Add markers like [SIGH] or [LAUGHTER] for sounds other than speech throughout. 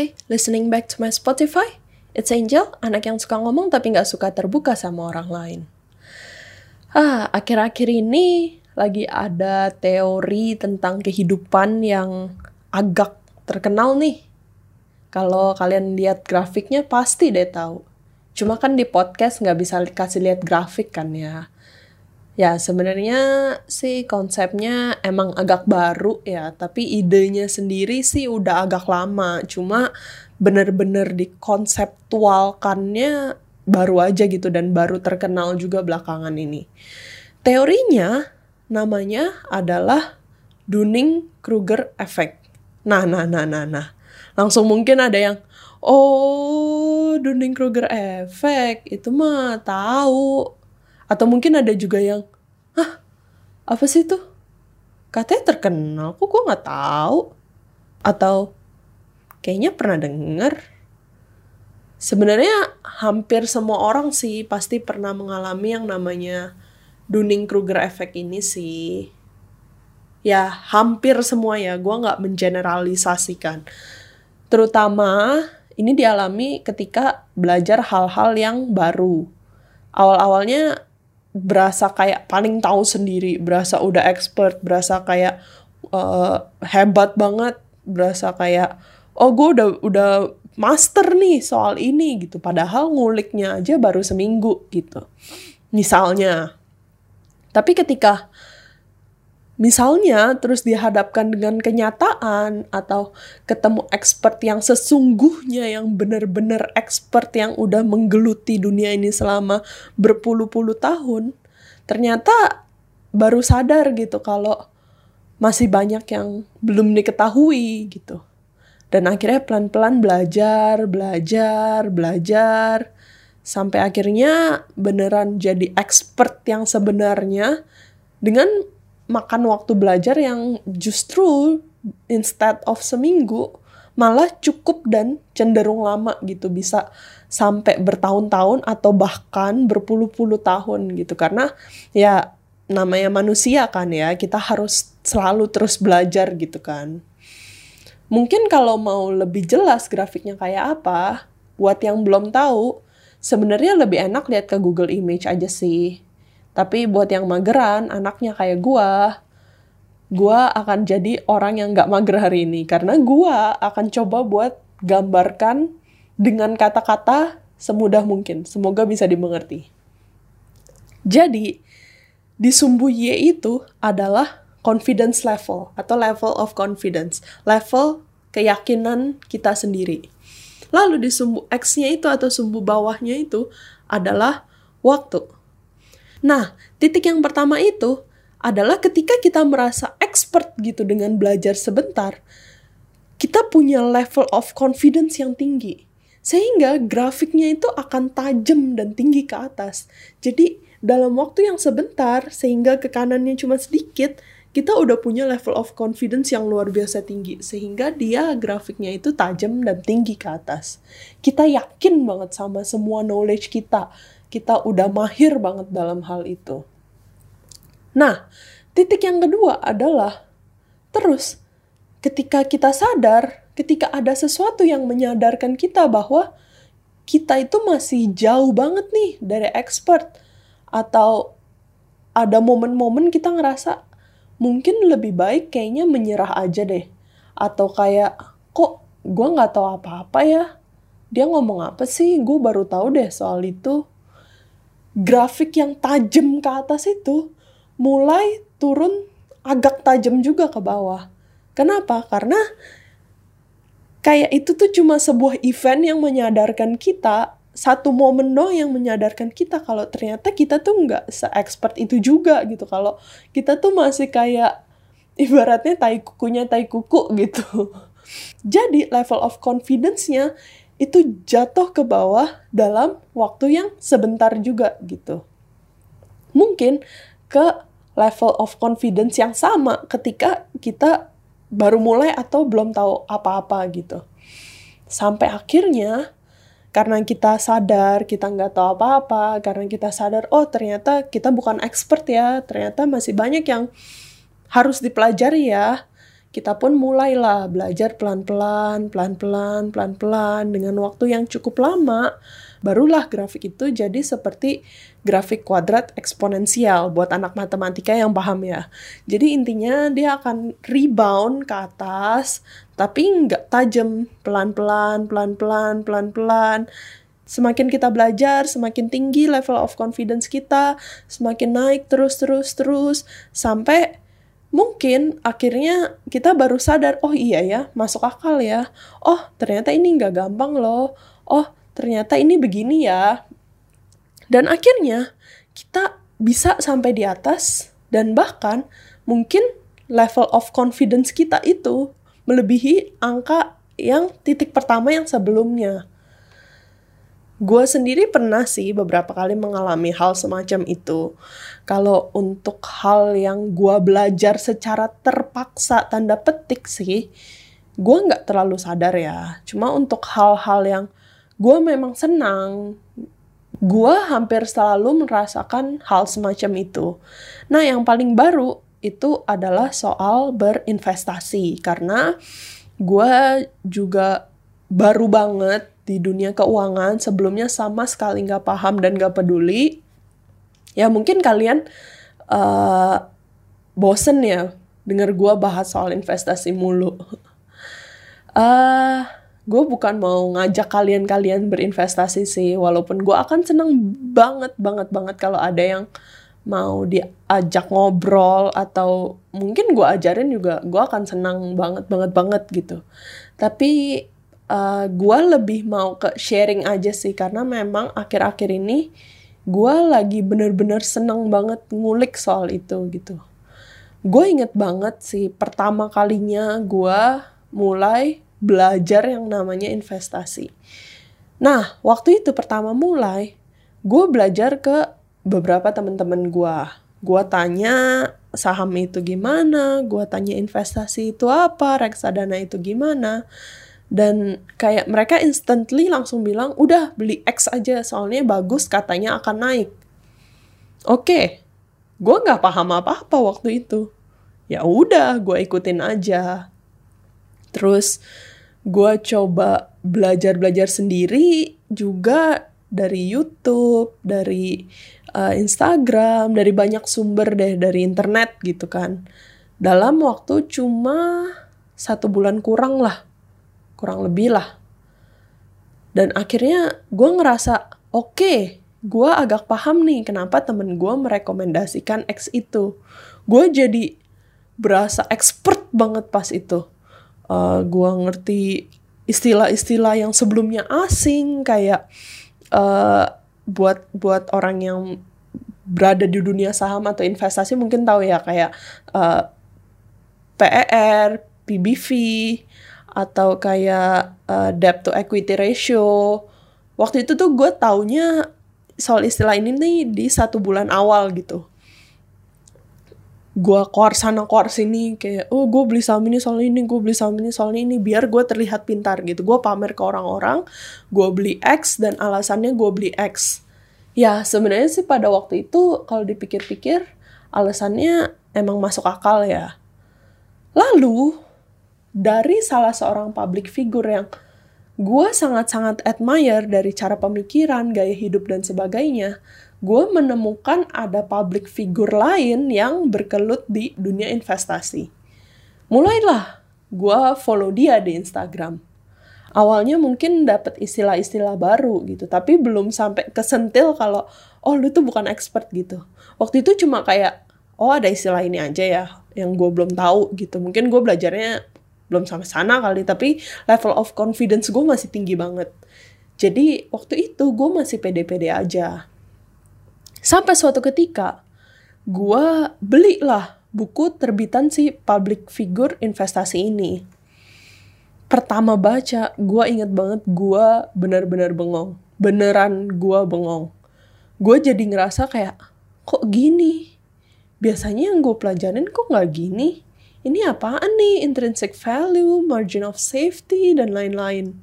Hai, listening back to my Spotify? It's Angel, anak yang suka ngomong tapi nggak suka terbuka sama orang lain. Ah, akhir-akhir ini lagi ada teori tentang kehidupan yang agak terkenal nih. Kalau kalian lihat grafiknya pasti deh tahu. Cuma kan di podcast nggak bisa kasih lihat grafik kan ya. Ya sebenarnya sih konsepnya emang agak baru ya, tapi idenya sendiri sih udah agak lama. Cuma bener-bener dikonseptualkannya baru aja gitu dan baru terkenal juga belakangan ini. Teorinya namanya adalah Dunning-Kruger effect. Nah, nah, nah, nah, nah. Langsung mungkin ada yang, oh Dunning-Kruger effect itu mah tahu atau mungkin ada juga yang, apa sih itu? Katanya terkenal, kok gue nggak tahu? Atau kayaknya pernah denger. Sebenarnya hampir semua orang sih pasti pernah mengalami yang namanya Dunning-Kruger effect ini sih. Ya, hampir semua ya, gue nggak mengeneralisasikan. Terutama ini dialami ketika belajar hal-hal yang baru. Awal-awalnya berasa kayak paling tahu sendiri, berasa udah expert, berasa kayak uh, hebat banget, berasa kayak oh gue udah udah master nih soal ini gitu. Padahal nguliknya aja baru seminggu gitu. Misalnya. Tapi ketika misalnya terus dihadapkan dengan kenyataan atau ketemu expert yang sesungguhnya yang benar-benar expert yang udah menggeluti dunia ini selama berpuluh-puluh tahun, ternyata baru sadar gitu kalau masih banyak yang belum diketahui gitu. Dan akhirnya pelan-pelan belajar, belajar, belajar, sampai akhirnya beneran jadi expert yang sebenarnya dengan makan waktu belajar yang justru instead of seminggu malah cukup dan cenderung lama gitu. Bisa sampai bertahun-tahun atau bahkan berpuluh-puluh tahun gitu. Karena ya namanya manusia kan ya kita harus selalu terus belajar gitu kan. Mungkin kalau mau lebih jelas grafiknya kayak apa buat yang belum tahu sebenarnya lebih enak lihat ke Google Image aja sih. Tapi buat yang mageran, anaknya kayak gua, gua akan jadi orang yang gak mager hari ini. Karena gua akan coba buat gambarkan dengan kata-kata semudah mungkin. Semoga bisa dimengerti. Jadi, di sumbu Y itu adalah confidence level atau level of confidence. Level keyakinan kita sendiri. Lalu di sumbu X-nya itu atau sumbu bawahnya itu adalah waktu. Nah, titik yang pertama itu adalah ketika kita merasa expert gitu dengan belajar sebentar, kita punya level of confidence yang tinggi. Sehingga grafiknya itu akan tajam dan tinggi ke atas. Jadi dalam waktu yang sebentar, sehingga ke kanannya cuma sedikit, kita udah punya level of confidence yang luar biasa tinggi sehingga dia grafiknya itu tajam dan tinggi ke atas. Kita yakin banget sama semua knowledge kita. Kita udah mahir banget dalam hal itu. Nah, titik yang kedua adalah terus ketika kita sadar, ketika ada sesuatu yang menyadarkan kita bahwa kita itu masih jauh banget nih dari expert atau ada momen-momen kita ngerasa mungkin lebih baik kayaknya menyerah aja deh. Atau kayak, kok gue nggak tahu apa-apa ya? Dia ngomong apa sih? Gue baru tahu deh soal itu. Grafik yang tajam ke atas itu mulai turun agak tajam juga ke bawah. Kenapa? Karena kayak itu tuh cuma sebuah event yang menyadarkan kita satu momen doang yang menyadarkan kita kalau ternyata kita tuh nggak se-expert itu juga gitu. Kalau kita tuh masih kayak [LAUGHS] ibaratnya tai kukunya tai kuku gitu. [LAUGHS] Jadi level of confidence-nya itu jatuh ke bawah dalam waktu yang sebentar juga gitu. Mungkin ke level of confidence yang sama ketika kita baru mulai atau belum tahu apa-apa gitu. Sampai akhirnya karena kita sadar kita nggak tahu apa-apa, karena kita sadar oh ternyata kita bukan expert ya, ternyata masih banyak yang harus dipelajari ya. Kita pun mulailah belajar pelan-pelan, pelan-pelan, pelan-pelan dengan waktu yang cukup lama. Barulah grafik itu jadi seperti grafik kuadrat eksponensial buat anak matematika yang paham ya. Jadi intinya dia akan rebound ke atas, tapi nggak tajam, pelan-pelan, pelan-pelan, pelan-pelan. Semakin kita belajar, semakin tinggi level of confidence kita, semakin naik terus, terus, terus, sampai mungkin akhirnya kita baru sadar, oh iya ya, masuk akal ya. Oh, ternyata ini nggak gampang loh. Oh, ternyata ini begini ya. Dan akhirnya kita bisa sampai di atas dan bahkan mungkin level of confidence kita itu melebihi angka yang titik pertama yang sebelumnya. Gue sendiri pernah sih beberapa kali mengalami hal semacam itu. Kalau untuk hal yang gue belajar secara terpaksa tanda petik sih, gue nggak terlalu sadar ya. Cuma untuk hal-hal yang gue memang senang, gue hampir selalu merasakan hal semacam itu. Nah, yang paling baru itu adalah soal berinvestasi karena gue juga baru banget di dunia keuangan sebelumnya sama sekali nggak paham dan nggak peduli ya mungkin kalian uh, bosen ya denger gue bahas soal investasi mulu. [LAUGHS] Uh, gue bukan mau ngajak kalian-kalian berinvestasi sih walaupun gue akan seneng banget banget banget kalau ada yang mau diajak ngobrol atau mungkin gue ajarin juga gue akan senang banget banget banget gitu. Tapi uh, eh, gue lebih mau ke sharing aja sih karena memang akhir-akhir ini gue lagi bener-bener seneng banget ngulik soal itu gitu. Gue inget banget sih pertama kalinya gue mulai belajar yang namanya investasi. Nah, waktu itu pertama mulai, gue belajar ke beberapa temen-temen gue. Gue tanya saham itu gimana, gue tanya investasi itu apa, reksadana itu gimana dan kayak mereka instantly langsung bilang udah beli X aja soalnya bagus katanya akan naik. Oke gue nggak paham apa apa waktu itu. Ya udah gue ikutin aja. Terus gue coba belajar belajar sendiri juga dari YouTube dari uh, Instagram dari banyak sumber deh dari internet gitu kan. Dalam waktu cuma satu bulan kurang lah kurang lebih lah. Dan akhirnya gue ngerasa, oke, okay, gue agak paham nih kenapa temen gue merekomendasikan X itu. Gue jadi berasa expert banget pas itu. Uh, gue ngerti istilah-istilah yang sebelumnya asing kayak uh, buat buat orang yang berada di dunia saham atau investasi mungkin tahu ya kayak uh, PER, PBV, atau kayak uh, debt to equity ratio. Waktu itu tuh gue taunya soal istilah ini nih di satu bulan awal gitu. Gue keluar sana keluar sini kayak oh gue beli saham ini soal ini, gue beli saham ini soal ini biar gue terlihat pintar gitu. Gue pamer ke orang-orang, gue beli X dan alasannya gue beli X. Ya sebenarnya sih pada waktu itu kalau dipikir-pikir alasannya emang masuk akal ya. Lalu dari salah seorang public figure yang gue sangat-sangat admire dari cara pemikiran, gaya hidup, dan sebagainya, gue menemukan ada public figure lain yang berkelut di dunia investasi. Mulailah gue follow dia di Instagram. Awalnya mungkin dapat istilah-istilah baru gitu, tapi belum sampai kesentil kalau oh lu tuh bukan expert gitu. Waktu itu cuma kayak oh ada istilah ini aja ya yang gue belum tahu gitu. Mungkin gue belajarnya belum sampai sana kali tapi level of confidence gue masih tinggi banget. Jadi waktu itu gue masih pede-pede aja. Sampai suatu ketika gue belilah buku terbitan si public figure investasi ini. Pertama baca gue inget banget gue benar-benar bengong. Beneran gue bengong. Gue jadi ngerasa kayak kok gini? Biasanya yang gue pelajarin kok nggak gini ini apaan nih intrinsic value, margin of safety, dan lain-lain.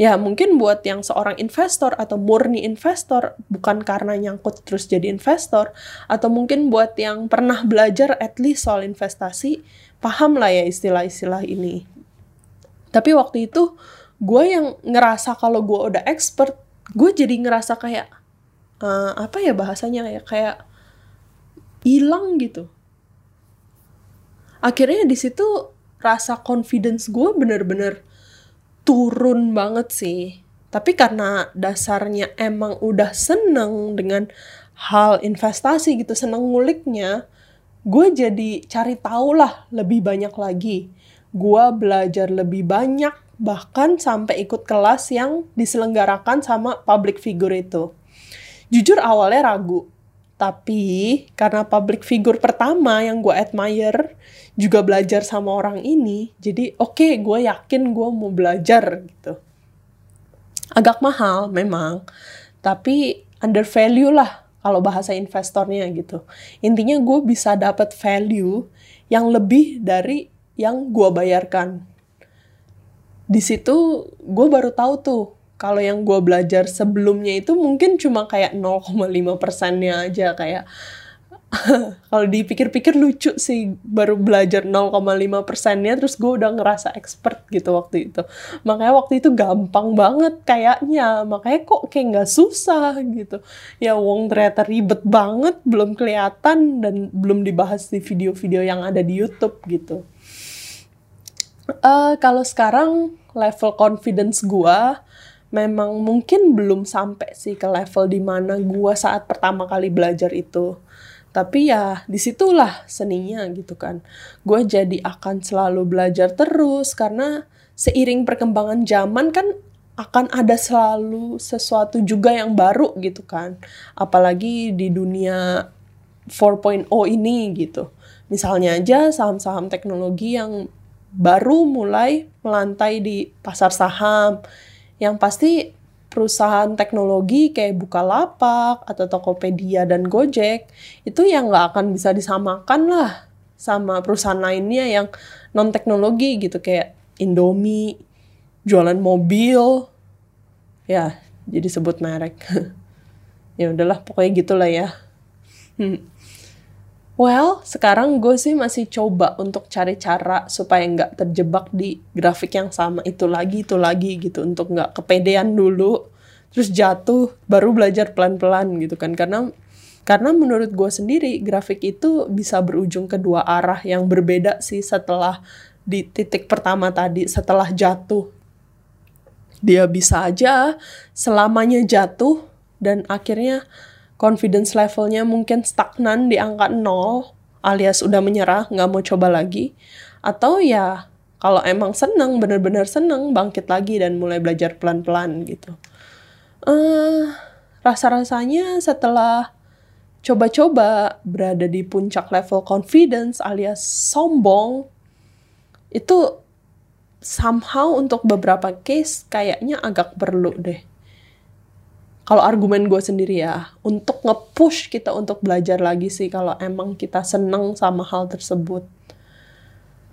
Ya mungkin buat yang seorang investor atau murni investor bukan karena nyangkut terus jadi investor atau mungkin buat yang pernah belajar at least soal investasi paham lah ya istilah-istilah ini. Tapi waktu itu gue yang ngerasa kalau gue udah expert, gue jadi ngerasa kayak uh, apa ya bahasanya kayak kayak hilang gitu. Akhirnya di situ rasa confidence gue bener-bener turun banget sih. Tapi karena dasarnya emang udah seneng dengan hal investasi gitu, seneng nguliknya, gue jadi cari tahu lah lebih banyak lagi. Gue belajar lebih banyak, bahkan sampai ikut kelas yang diselenggarakan sama public figure itu. Jujur awalnya ragu, tapi karena public figure pertama yang gue admire, juga belajar sama orang ini, jadi oke okay, gue yakin gue mau belajar gitu agak mahal memang, tapi under value lah kalau bahasa investornya gitu. Intinya gue bisa dapat value yang lebih dari yang gue bayarkan. Di situ gue baru tahu tuh kalau yang gue belajar sebelumnya itu mungkin cuma kayak 0,5 persennya aja kayak [LAUGHS] kalau dipikir-pikir lucu sih baru belajar 0,5 persennya terus gue udah ngerasa expert gitu waktu itu. Makanya waktu itu gampang banget kayaknya makanya kok kayak nggak susah gitu. Ya wong ternyata ribet banget belum kelihatan dan belum dibahas di video-video yang ada di YouTube gitu. Uh, kalau sekarang level confidence gue memang mungkin belum sampai sih ke level di mana gue saat pertama kali belajar itu. Tapi ya di situlah seninya gitu kan. Gue jadi akan selalu belajar terus karena seiring perkembangan zaman kan akan ada selalu sesuatu juga yang baru gitu kan. Apalagi di dunia 4.0 ini gitu. Misalnya aja saham-saham teknologi yang baru mulai melantai di pasar saham yang pasti perusahaan teknologi kayak Bukalapak atau Tokopedia dan Gojek itu yang nggak akan bisa disamakan lah sama perusahaan lainnya yang non teknologi gitu kayak Indomie jualan mobil. Ya jadi sebut merek. [LAUGHS] Ya udahlah pokoknya gitulah ya. Hmm. Well, sekarang gue sih masih coba untuk cari cara supaya nggak terjebak di grafik yang sama itu lagi, itu lagi gitu. Untuk nggak kepedean dulu, terus jatuh, baru belajar pelan-pelan gitu kan. Karena karena menurut gue sendiri, grafik itu bisa berujung kedua arah yang berbeda sih setelah di titik pertama tadi, setelah jatuh. Dia bisa aja selamanya jatuh dan akhirnya confidence levelnya mungkin stagnan di angka 0 alias udah menyerah, nggak mau coba lagi. Atau ya kalau emang seneng, bener-bener seneng, bangkit lagi dan mulai belajar pelan-pelan gitu. Uh, rasa-rasanya setelah coba-coba berada di puncak level confidence alias sombong, itu somehow untuk beberapa case kayaknya agak perlu deh kalau argumen gue sendiri ya untuk nge-push kita untuk belajar lagi sih kalau emang kita seneng sama hal tersebut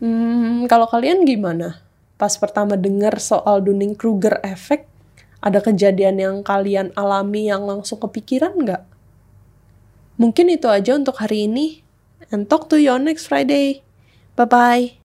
hmm, kalau kalian gimana pas pertama dengar soal Dunning-Kruger effect ada kejadian yang kalian alami yang langsung kepikiran nggak? Mungkin itu aja untuk hari ini. And talk to you on next Friday. Bye-bye.